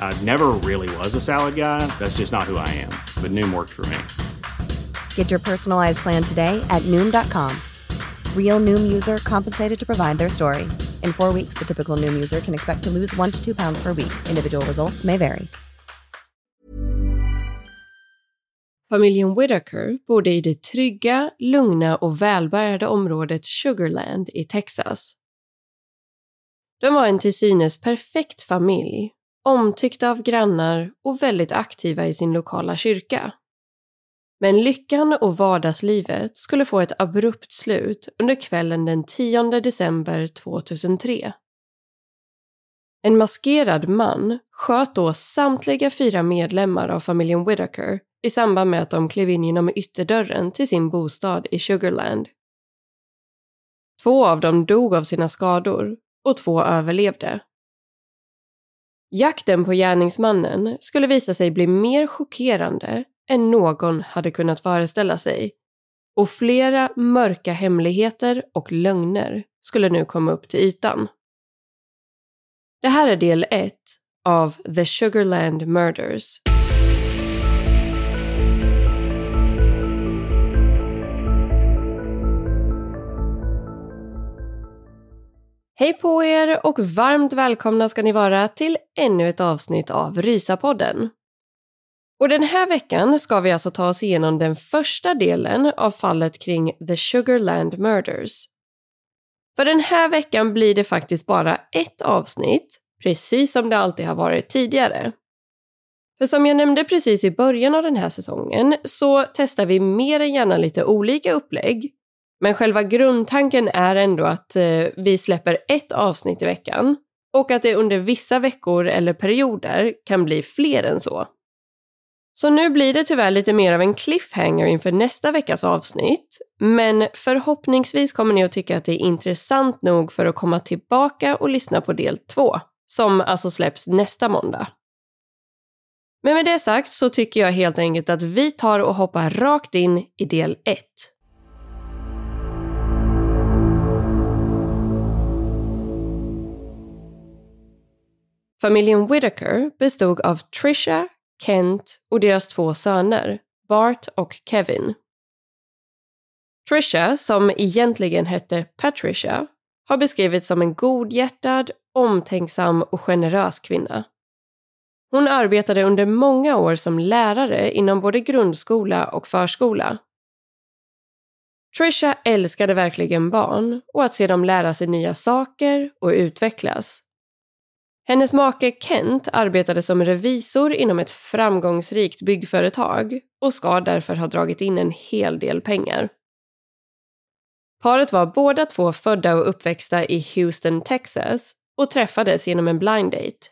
I never really was a salad guy. That's just not who I am. But Noom worked for me. Get your personalized plan today at Noom.com. Real Noom user compensated to provide their story. In four weeks, the typical Noom user can expect to lose one to two pounds per week. Individual results may vary. Familjen Whitaker bodde i det trygga, lugna och välbärgade området Sugarland i Texas. De var en till synes perfekt familj, omtyckta av grannar och väldigt aktiva i sin lokala kyrka. Men lyckan och vardagslivet skulle få ett abrupt slut under kvällen den 10 december 2003. En maskerad man sköt då samtliga fyra medlemmar av familjen Whitaker i samband med att de klev in genom ytterdörren till sin bostad i Sugarland. Två av dem dog av sina skador och två överlevde. Jakten på gärningsmannen skulle visa sig bli mer chockerande än någon hade kunnat föreställa sig och flera mörka hemligheter och lögner skulle nu komma upp till ytan. Det här är del 1 av The Sugarland Murders. Hej på er och varmt välkomna ska ni vara till ännu ett avsnitt av Rysapodden. Och den här veckan ska vi alltså ta oss igenom den första delen av fallet kring The Sugarland Murders. För den här veckan blir det faktiskt bara ett avsnitt, precis som det alltid har varit tidigare. För som jag nämnde precis i början av den här säsongen så testar vi mer än gärna lite olika upplägg. Men själva grundtanken är ändå att eh, vi släpper ett avsnitt i veckan och att det under vissa veckor eller perioder kan bli fler än så. Så nu blir det tyvärr lite mer av en cliffhanger inför nästa veckas avsnitt, men förhoppningsvis kommer ni att tycka att det är intressant nog för att komma tillbaka och lyssna på del två, som alltså släpps nästa måndag. Men med det sagt så tycker jag helt enkelt att vi tar och hoppar rakt in i del 1. Familjen Whitaker bestod av Trisha, Kent och deras två söner, Bart och Kevin. Trisha, som egentligen hette Patricia, har beskrivits som en godhjärtad, omtänksam och generös kvinna. Hon arbetade under många år som lärare inom både grundskola och förskola. Trisha älskade verkligen barn och att se dem lära sig nya saker och utvecklas. Hennes make Kent arbetade som revisor inom ett framgångsrikt byggföretag och ska därför ha dragit in en hel del pengar. Paret var båda två födda och uppväxta i Houston, Texas och träffades genom en blind date.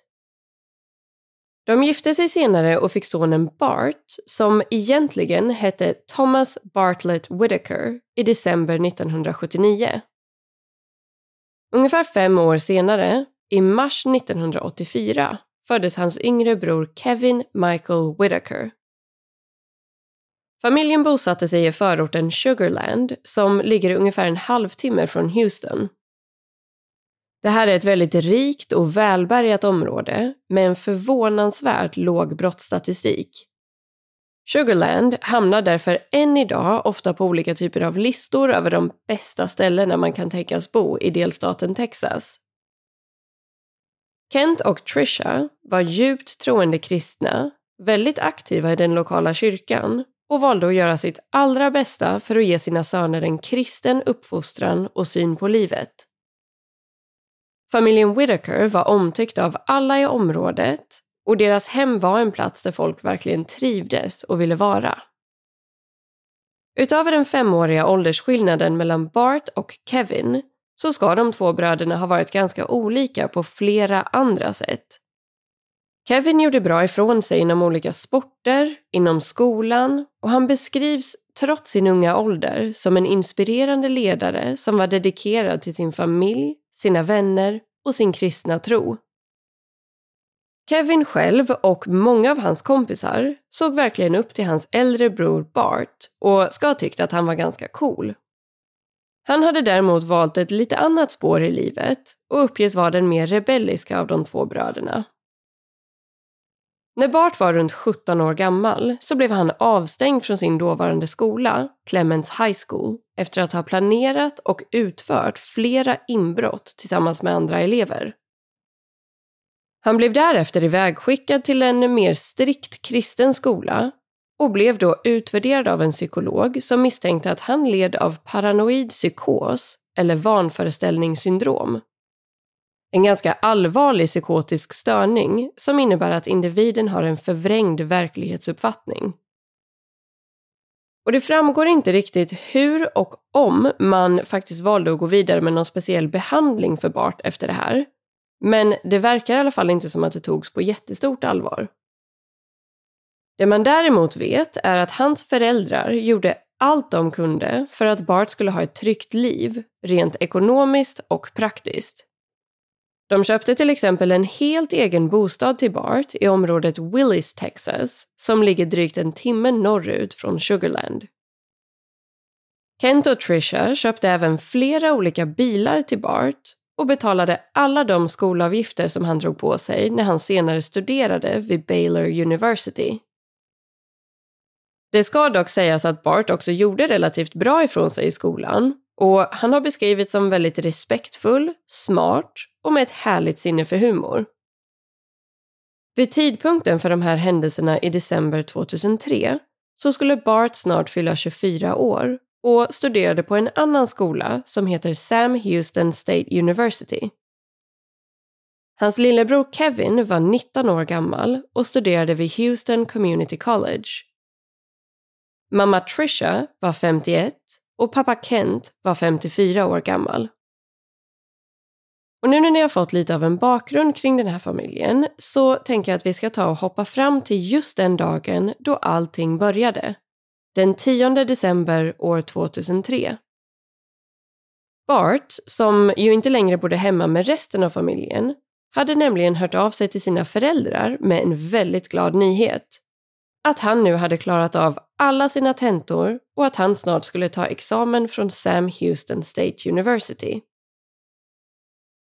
De gifte sig senare och fick sonen Bart, som egentligen hette Thomas Bartlett Whitaker, i december 1979. Ungefär fem år senare, i mars 1984, föddes hans yngre bror Kevin Michael Whitaker. Familjen bosatte sig i förorten Sugarland som ligger ungefär en halvtimme från Houston. Det här är ett väldigt rikt och välbärgat område med en förvånansvärt låg brottsstatistik. Sugarland hamnar därför än idag ofta på olika typer av listor över de bästa ställena man kan tänkas bo i delstaten Texas. Kent och Trisha var djupt troende kristna, väldigt aktiva i den lokala kyrkan och valde att göra sitt allra bästa för att ge sina söner en kristen uppfostran och syn på livet. Familjen Whitaker var omtyckt av alla i området och deras hem var en plats där folk verkligen trivdes och ville vara. Utöver den femåriga åldersskillnaden mellan Bart och Kevin så ska de två bröderna ha varit ganska olika på flera andra sätt. Kevin gjorde bra ifrån sig inom olika sporter, inom skolan och han beskrivs trots sin unga ålder som en inspirerande ledare som var dedikerad till sin familj, sina vänner och sin kristna tro. Kevin själv och många av hans kompisar såg verkligen upp till hans äldre bror Bart och ska ha tyckt att han var ganska cool. Han hade däremot valt ett lite annat spår i livet och uppges vara den mer rebelliska av de två bröderna. När Bart var runt 17 år gammal så blev han avstängd från sin dåvarande skola, Clements High School, efter att ha planerat och utfört flera inbrott tillsammans med andra elever. Han blev därefter ivägskickad till en mer strikt kristen skola och blev då utvärderad av en psykolog som misstänkte att han led av paranoid psykos eller vanföreställningssyndrom. En ganska allvarlig psykotisk störning som innebär att individen har en förvrängd verklighetsuppfattning. Och det framgår inte riktigt hur och om man faktiskt valde att gå vidare med någon speciell behandling för Bart efter det här. Men det verkar i alla fall inte som att det togs på jättestort allvar. Det man däremot vet är att hans föräldrar gjorde allt de kunde för att Bart skulle ha ett tryggt liv, rent ekonomiskt och praktiskt. De köpte till exempel en helt egen bostad till Bart i området Willis, Texas, som ligger drygt en timme norrut från Sugarland. Kent och Trisha köpte även flera olika bilar till Bart och betalade alla de skolavgifter som han drog på sig när han senare studerade vid Baylor University. Det ska dock sägas att Bart också gjorde relativt bra ifrån sig i skolan och han har beskrivits som väldigt respektfull, smart och med ett härligt sinne för humor. Vid tidpunkten för de här händelserna i december 2003 så skulle Bart snart fylla 24 år och studerade på en annan skola som heter Sam Houston State University. Hans lillebror Kevin var 19 år gammal och studerade vid Houston Community College. Mamma Trisha var 51 och pappa Kent var 54 år gammal. Och nu när ni har fått lite av en bakgrund kring den här familjen så tänker jag att vi ska ta och hoppa fram till just den dagen då allting började. Den 10 december år 2003. Bart, som ju inte längre bodde hemma med resten av familjen, hade nämligen hört av sig till sina föräldrar med en väldigt glad nyhet. Att han nu hade klarat av alla sina tentor och att han snart skulle ta examen från Sam Houston State University.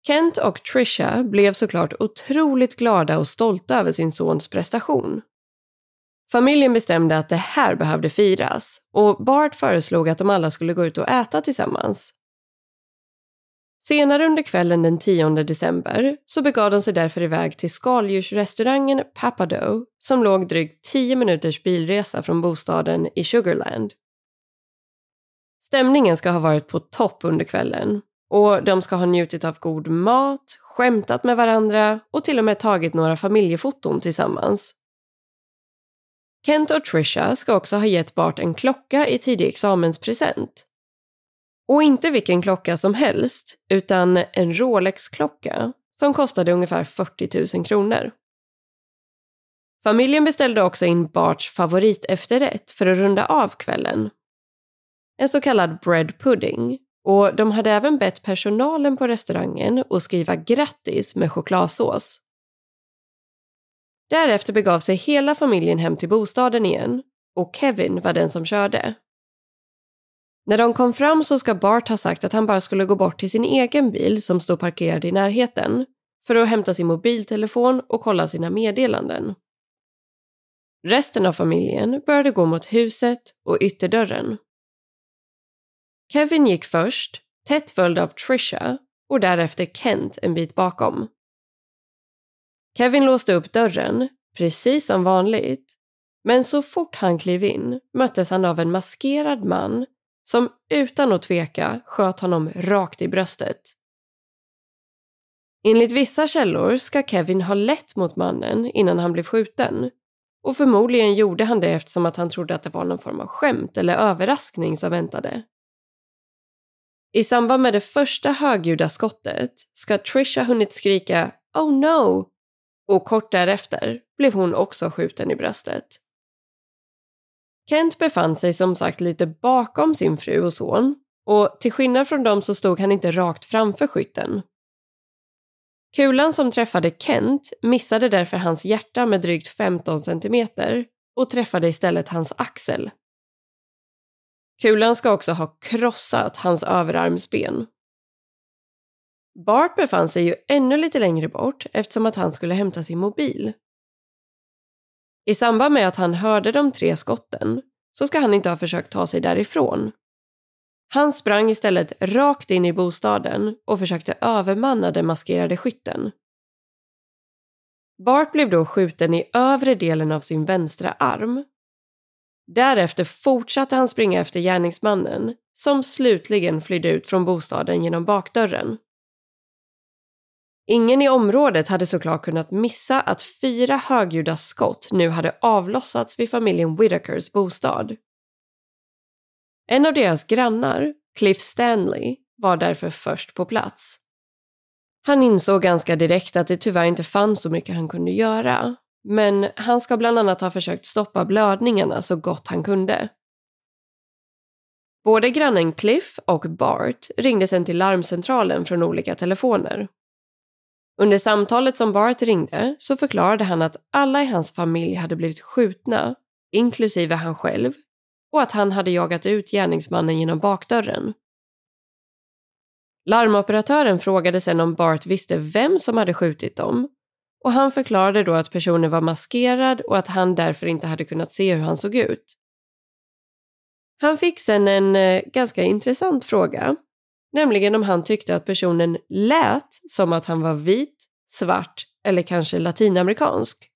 Kent och Trisha blev såklart otroligt glada och stolta över sin sons prestation. Familjen bestämde att det här behövde firas och Bart föreslog att de alla skulle gå ut och äta tillsammans. Senare under kvällen den 10 december så begav de sig därför iväg till skaldjursrestaurangen Papado som låg drygt 10 minuters bilresa från bostaden i Sugarland. Stämningen ska ha varit på topp under kvällen och de ska ha njutit av god mat, skämtat med varandra och till och med tagit några familjefoton tillsammans. Kent och Trisha ska också ha gett Bart en klocka i tidig examenspresent. Och inte vilken klocka som helst, utan en Rolex-klocka som kostade ungefär 40 000 kronor. Familjen beställde också in Barts favoritefterrätt för att runda av kvällen. En så kallad bread pudding och de hade även bett personalen på restaurangen att skriva grattis med chokladsås. Därefter begav sig hela familjen hem till bostaden igen och Kevin var den som körde. När de kom fram så ska Bart ha sagt att han bara skulle gå bort till sin egen bil som stod parkerad i närheten för att hämta sin mobiltelefon och kolla sina meddelanden. Resten av familjen började gå mot huset och ytterdörren. Kevin gick först, tätt följd av Trisha och därefter Kent en bit bakom. Kevin låste upp dörren, precis som vanligt, men så fort han klev in möttes han av en maskerad man som utan att tveka sköt honom rakt i bröstet. Enligt vissa källor ska Kevin ha lett mot mannen innan han blev skjuten. Och förmodligen gjorde han det eftersom att han trodde att det var någon form av skämt eller överraskning som väntade. I samband med det första högljudda skottet ska Trisha hunnit skrika “Oh no!” och kort därefter blev hon också skjuten i bröstet. Kent befann sig som sagt lite bakom sin fru och son och till skillnad från dem så stod han inte rakt framför skytten. Kulan som träffade Kent missade därför hans hjärta med drygt 15 centimeter och träffade istället hans axel. Kulan ska också ha krossat hans överarmsben. Bart befann sig ju ännu lite längre bort eftersom att han skulle hämta sin mobil. I samband med att han hörde de tre skotten så ska han inte ha försökt ta sig därifrån. Han sprang istället rakt in i bostaden och försökte övermanna den maskerade skytten. Bart blev då skjuten i övre delen av sin vänstra arm. Därefter fortsatte han springa efter gärningsmannen som slutligen flydde ut från bostaden genom bakdörren. Ingen i området hade såklart kunnat missa att fyra högljudda skott nu hade avlossats vid familjen Whitakers bostad. En av deras grannar, Cliff Stanley, var därför först på plats. Han insåg ganska direkt att det tyvärr inte fanns så mycket han kunde göra, men han ska bland annat ha försökt stoppa blödningarna så gott han kunde. Både grannen Cliff och Bart ringde sen till larmcentralen från olika telefoner under samtalet som Bart ringde så förklarade han att alla i hans familj hade blivit skjutna, inklusive han själv, och att han hade jagat ut gärningsmannen genom bakdörren. Larmoperatören frågade sen om Bart visste vem som hade skjutit dem och han förklarade då att personen var maskerad och att han därför inte hade kunnat se hur han såg ut. Han fick sen en eh, ganska intressant fråga Nämligen om han tyckte att personen lät som att han var vit, svart eller kanske latinamerikansk.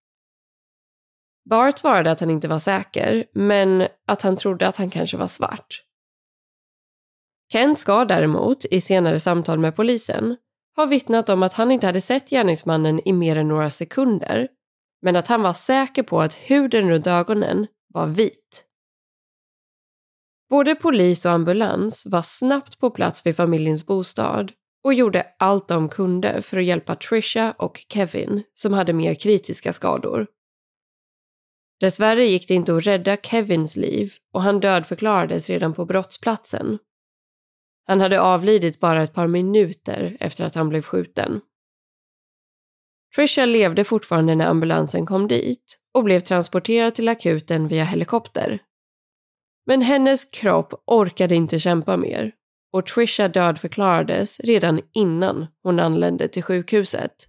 Bart svarade att han inte var säker, men att han trodde att han kanske var svart. Kent ska däremot, i senare samtal med polisen, ha vittnat om att han inte hade sett gärningsmannen i mer än några sekunder, men att han var säker på att huden runt ögonen var vit. Både polis och ambulans var snabbt på plats vid familjens bostad och gjorde allt de kunde för att hjälpa Trisha och Kevin som hade mer kritiska skador. Dessvärre gick det inte att rädda Kevins liv och han dödförklarades redan på brottsplatsen. Han hade avlidit bara ett par minuter efter att han blev skjuten. Trisha levde fortfarande när ambulansen kom dit och blev transporterad till akuten via helikopter men hennes kropp orkade inte kämpa mer och Trisha dödförklarades redan innan hon anlände till sjukhuset.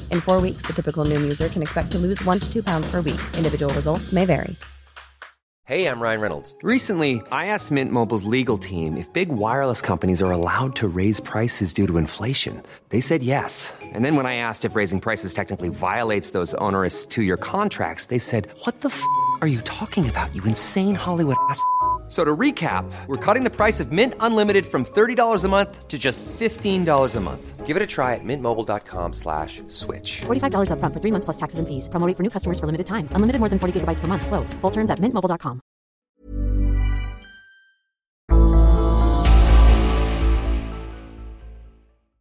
In four weeks, the typical Noom user can expect to lose one to two pounds per week. Individual results may vary. Hey, I'm Ryan Reynolds. Recently, I asked Mint Mobile's legal team if big wireless companies are allowed to raise prices due to inflation. They said yes. And then when I asked if raising prices technically violates those onerous two year contracts, they said, What the f are you talking about, you insane Hollywood ass? F- So to recap, we're cutting the price of Mint Unlimited from $30 a month to just $15 a month. Give it a try at mintmobile.com slash switch. $45 upfront for three months plus taxes and fees. Promo rate for new customers for limited time. Unlimited more than 40 gigabytes per month. Slows. Full terms at mintmobile.com.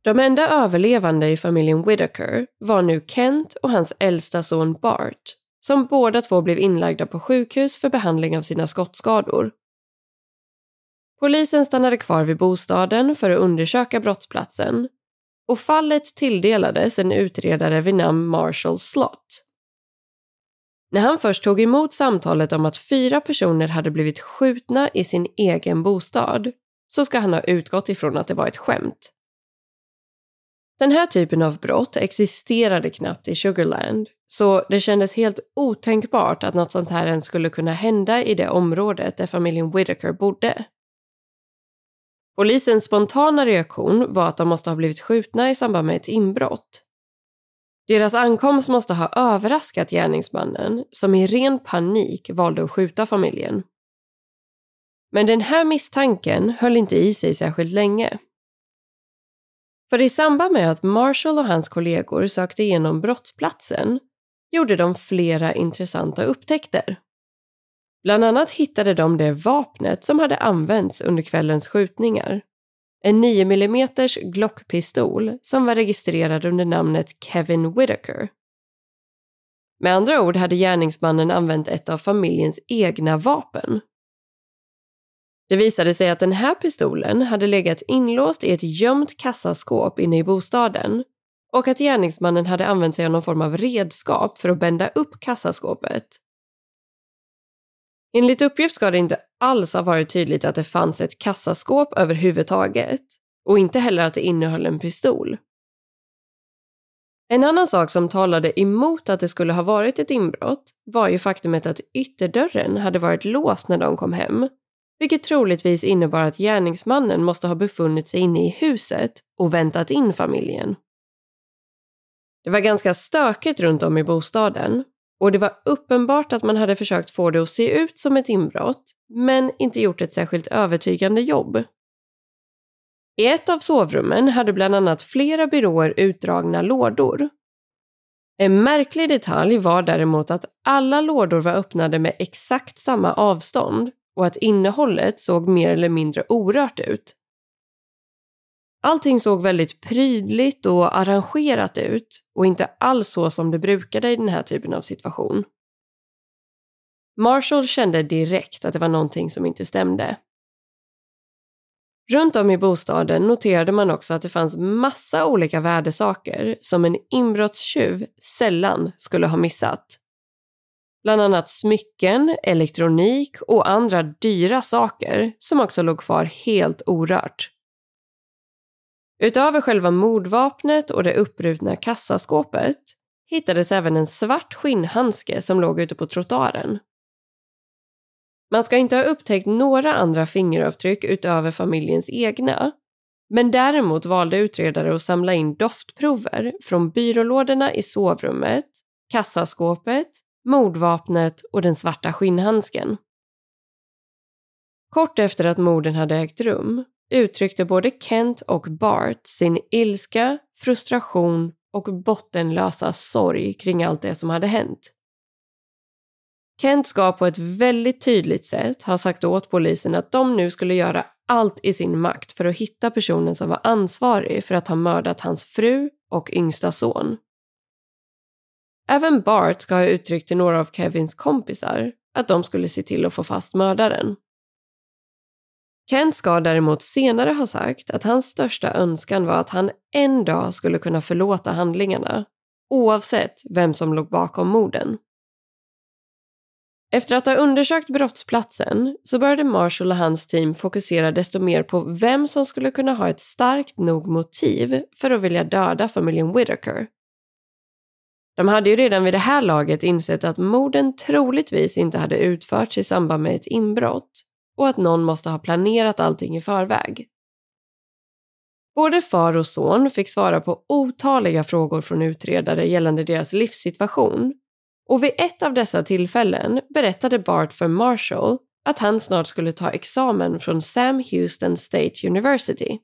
De enda överlevande i familjen Whittaker var nu Kent och hans äldsta son Bart, som båda två blev inlagda på sjukhus för behandling av sina skottskador. Polisen stannade kvar vid bostaden för att undersöka brottsplatsen och fallet tilldelades en utredare vid namn Marshall Slott. När han först tog emot samtalet om att fyra personer hade blivit skjutna i sin egen bostad så ska han ha utgått ifrån att det var ett skämt. Den här typen av brott existerade knappt i Sugarland, så det kändes helt otänkbart att något sånt här ens skulle kunna hända i det området där familjen Whittaker bodde. Polisens spontana reaktion var att de måste ha blivit skjutna i samband med ett inbrott. Deras ankomst måste ha överraskat gärningsmannen som i ren panik valde att skjuta familjen. Men den här misstanken höll inte i sig särskilt länge. För i samband med att Marshall och hans kollegor sökte igenom brottsplatsen gjorde de flera intressanta upptäckter. Bland annat hittade de det vapnet som hade använts under kvällens skjutningar. En 9 mm Glockpistol som var registrerad under namnet Kevin Whittaker. Med andra ord hade gärningsmannen använt ett av familjens egna vapen. Det visade sig att den här pistolen hade legat inlåst i ett gömt kassaskåp inne i bostaden och att gärningsmannen hade använt sig av någon form av redskap för att bända upp kassaskåpet. Enligt uppgift ska det inte alls ha varit tydligt att det fanns ett kassaskåp överhuvudtaget och inte heller att det innehöll en pistol. En annan sak som talade emot att det skulle ha varit ett inbrott var ju faktumet att ytterdörren hade varit låst när de kom hem vilket troligtvis innebar att gärningsmannen måste ha befunnit sig inne i huset och väntat in familjen. Det var ganska stökigt runt om i bostaden och det var uppenbart att man hade försökt få det att se ut som ett inbrott men inte gjort ett särskilt övertygande jobb. I ett av sovrummen hade bland annat flera byråer utdragna lådor. En märklig detalj var däremot att alla lådor var öppnade med exakt samma avstånd och att innehållet såg mer eller mindre orört ut. Allting såg väldigt prydligt och arrangerat ut och inte alls så som det brukade i den här typen av situation. Marshall kände direkt att det var någonting som inte stämde. Runt om i bostaden noterade man också att det fanns massa olika värdesaker som en inbrottstjuv sällan skulle ha missat. Bland annat smycken, elektronik och andra dyra saker som också låg kvar helt orört. Utöver själva mordvapnet och det uppbrutna kassaskåpet hittades även en svart skinnhandske som låg ute på trottoaren. Man ska inte ha upptäckt några andra fingeravtryck utöver familjens egna, men däremot valde utredare att samla in doftprover från byrålådorna i sovrummet, kassaskåpet, mordvapnet och den svarta skinnhandsken. Kort efter att morden hade ägt rum uttryckte både Kent och Bart sin ilska, frustration och bottenlösa sorg kring allt det som hade hänt. Kent ska på ett väldigt tydligt sätt ha sagt åt polisen att de nu skulle göra allt i sin makt för att hitta personen som var ansvarig för att ha mördat hans fru och yngsta son. Även Bart ska ha uttryckt till några av Kevins kompisar att de skulle se till att få fast mördaren. Kent ska däremot senare ha sagt att hans största önskan var att han en dag skulle kunna förlåta handlingarna, oavsett vem som låg bakom morden. Efter att ha undersökt brottsplatsen så började Marshall och hans team fokusera desto mer på vem som skulle kunna ha ett starkt nog motiv för att vilja döda familjen Whitaker. De hade ju redan vid det här laget insett att morden troligtvis inte hade utförts i samband med ett inbrott och att någon måste ha planerat allting i förväg. Både far och son fick svara på otaliga frågor från utredare gällande deras livssituation och vid ett av dessa tillfällen berättade Bart för Marshall att han snart skulle ta examen från Sam Houston State University.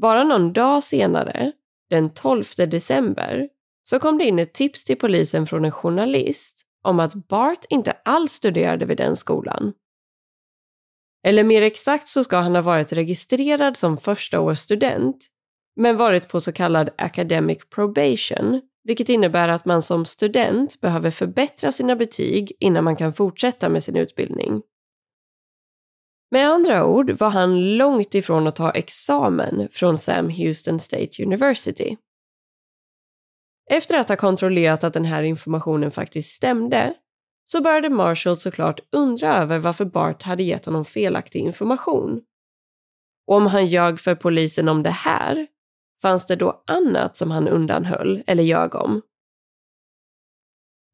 Bara någon dag senare, den 12 december, så kom det in ett tips till polisen från en journalist om att Bart inte alls studerade vid den skolan. Eller mer exakt så ska han ha varit registrerad som första års student men varit på så kallad academic probation vilket innebär att man som student behöver förbättra sina betyg innan man kan fortsätta med sin utbildning. Med andra ord var han långt ifrån att ta examen från Sam Houston State University. Efter att ha kontrollerat att den här informationen faktiskt stämde så började Marshall såklart undra över varför Bart hade gett honom felaktig information. Och om han ljög för polisen om det här Fanns det då annat som han undanhöll eller ljög om?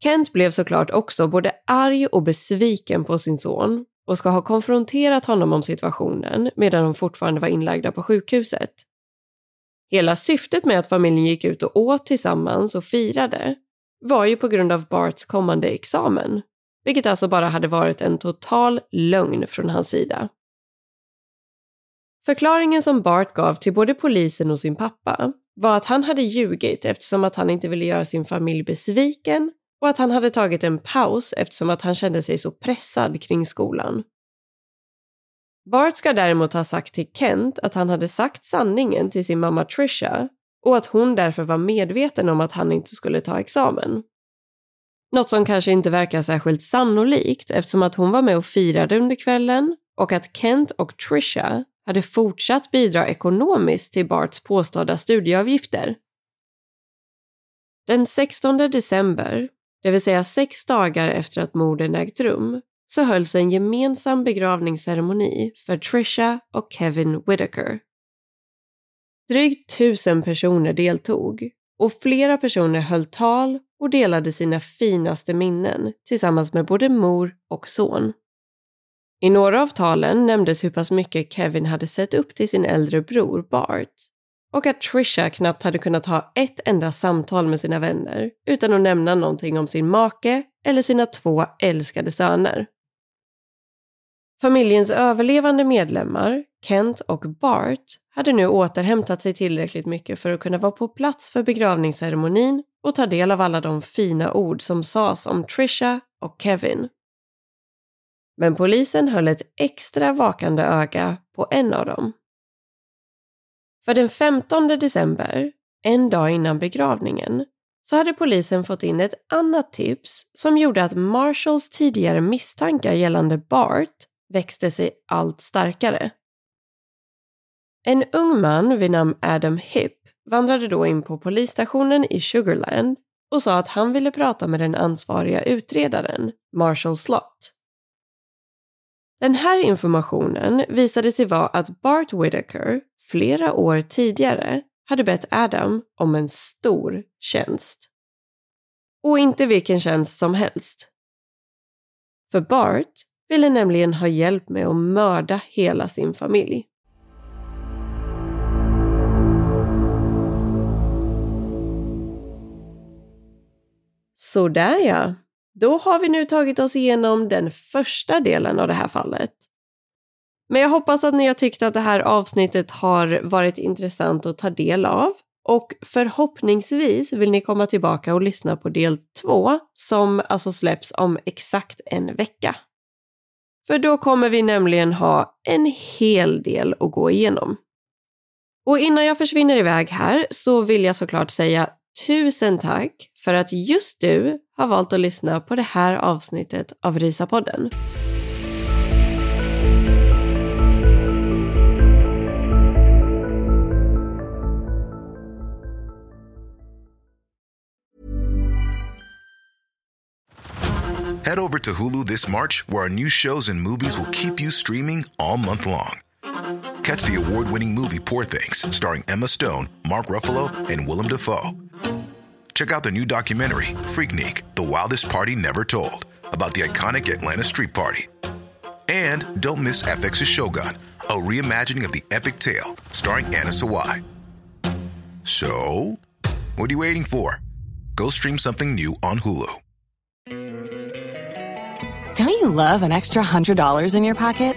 Kent blev såklart också både arg och besviken på sin son och ska ha konfronterat honom om situationen medan de fortfarande var inlagda på sjukhuset. Hela syftet med att familjen gick ut och åt tillsammans och firade var ju på grund av Barts kommande examen, vilket alltså bara hade varit en total lögn från hans sida. Förklaringen som Bart gav till både polisen och sin pappa var att han hade ljugit eftersom att han inte ville göra sin familj besviken och att han hade tagit en paus eftersom att han kände sig så pressad kring skolan. Bart ska däremot ha sagt till Kent att han hade sagt sanningen till sin mamma Trisha och att hon därför var medveten om att han inte skulle ta examen. Något som kanske inte verkar särskilt sannolikt eftersom att hon var med och firade under kvällen och att Kent och Trisha hade fortsatt bidra ekonomiskt till Barts påstådda studieavgifter. Den 16 december, det vill säga sex dagar efter att morden ägt rum, så hölls en gemensam begravningsceremoni för Trisha och Kevin Whitaker. Drygt tusen personer deltog och flera personer höll tal och delade sina finaste minnen tillsammans med både mor och son. I några av talen nämndes hur pass mycket Kevin hade sett upp till sin äldre bror Bart och att Trisha knappt hade kunnat ha ett enda samtal med sina vänner utan att nämna någonting om sin make eller sina två älskade söner. Familjens överlevande medlemmar, Kent och Bart, hade nu återhämtat sig tillräckligt mycket för att kunna vara på plats för begravningsceremonin och ta del av alla de fina ord som sades om Trisha och Kevin. Men polisen höll ett extra vakande öga på en av dem. För den 15 december, en dag innan begravningen, så hade polisen fått in ett annat tips som gjorde att Marshalls tidigare misstankar gällande Bart växte sig allt starkare. En ung man vid namn Adam Hipp vandrade då in på polisstationen i Sugarland och sa att han ville prata med den ansvariga utredaren, Marshall Slott. Den här informationen visade sig vara att Bart Whitaker flera år tidigare hade bett Adam om en stor tjänst. Och inte vilken tjänst som helst. För Bart ville nämligen ha hjälp med att mörda hela sin familj. Sådär ja. Då har vi nu tagit oss igenom den första delen av det här fallet. Men jag hoppas att ni har tyckt att det här avsnittet har varit intressant att ta del av. Och förhoppningsvis vill ni komma tillbaka och lyssna på del två som alltså släpps om exakt en vecka. För då kommer vi nämligen ha en hel del att gå igenom. Och innan jag försvinner iväg här så vill jag såklart säga tusen tack för att just du har valt att lyssna på det här avsnittet av Rysapodden. Head over to Hulu this March, where our new shows and movies will keep you streaming all month long. Catch the award winning movie Poor Things, starring Emma Stone, Mark Ruffalo, and Willem Dafoe. Check out the new documentary, Freaknik The Wildest Party Never Told, about the iconic Atlanta Street Party. And don't miss FX's Shogun, a reimagining of the epic tale, starring Anna Sawai. So, what are you waiting for? Go stream something new on Hulu. Don't you love an extra $100 in your pocket?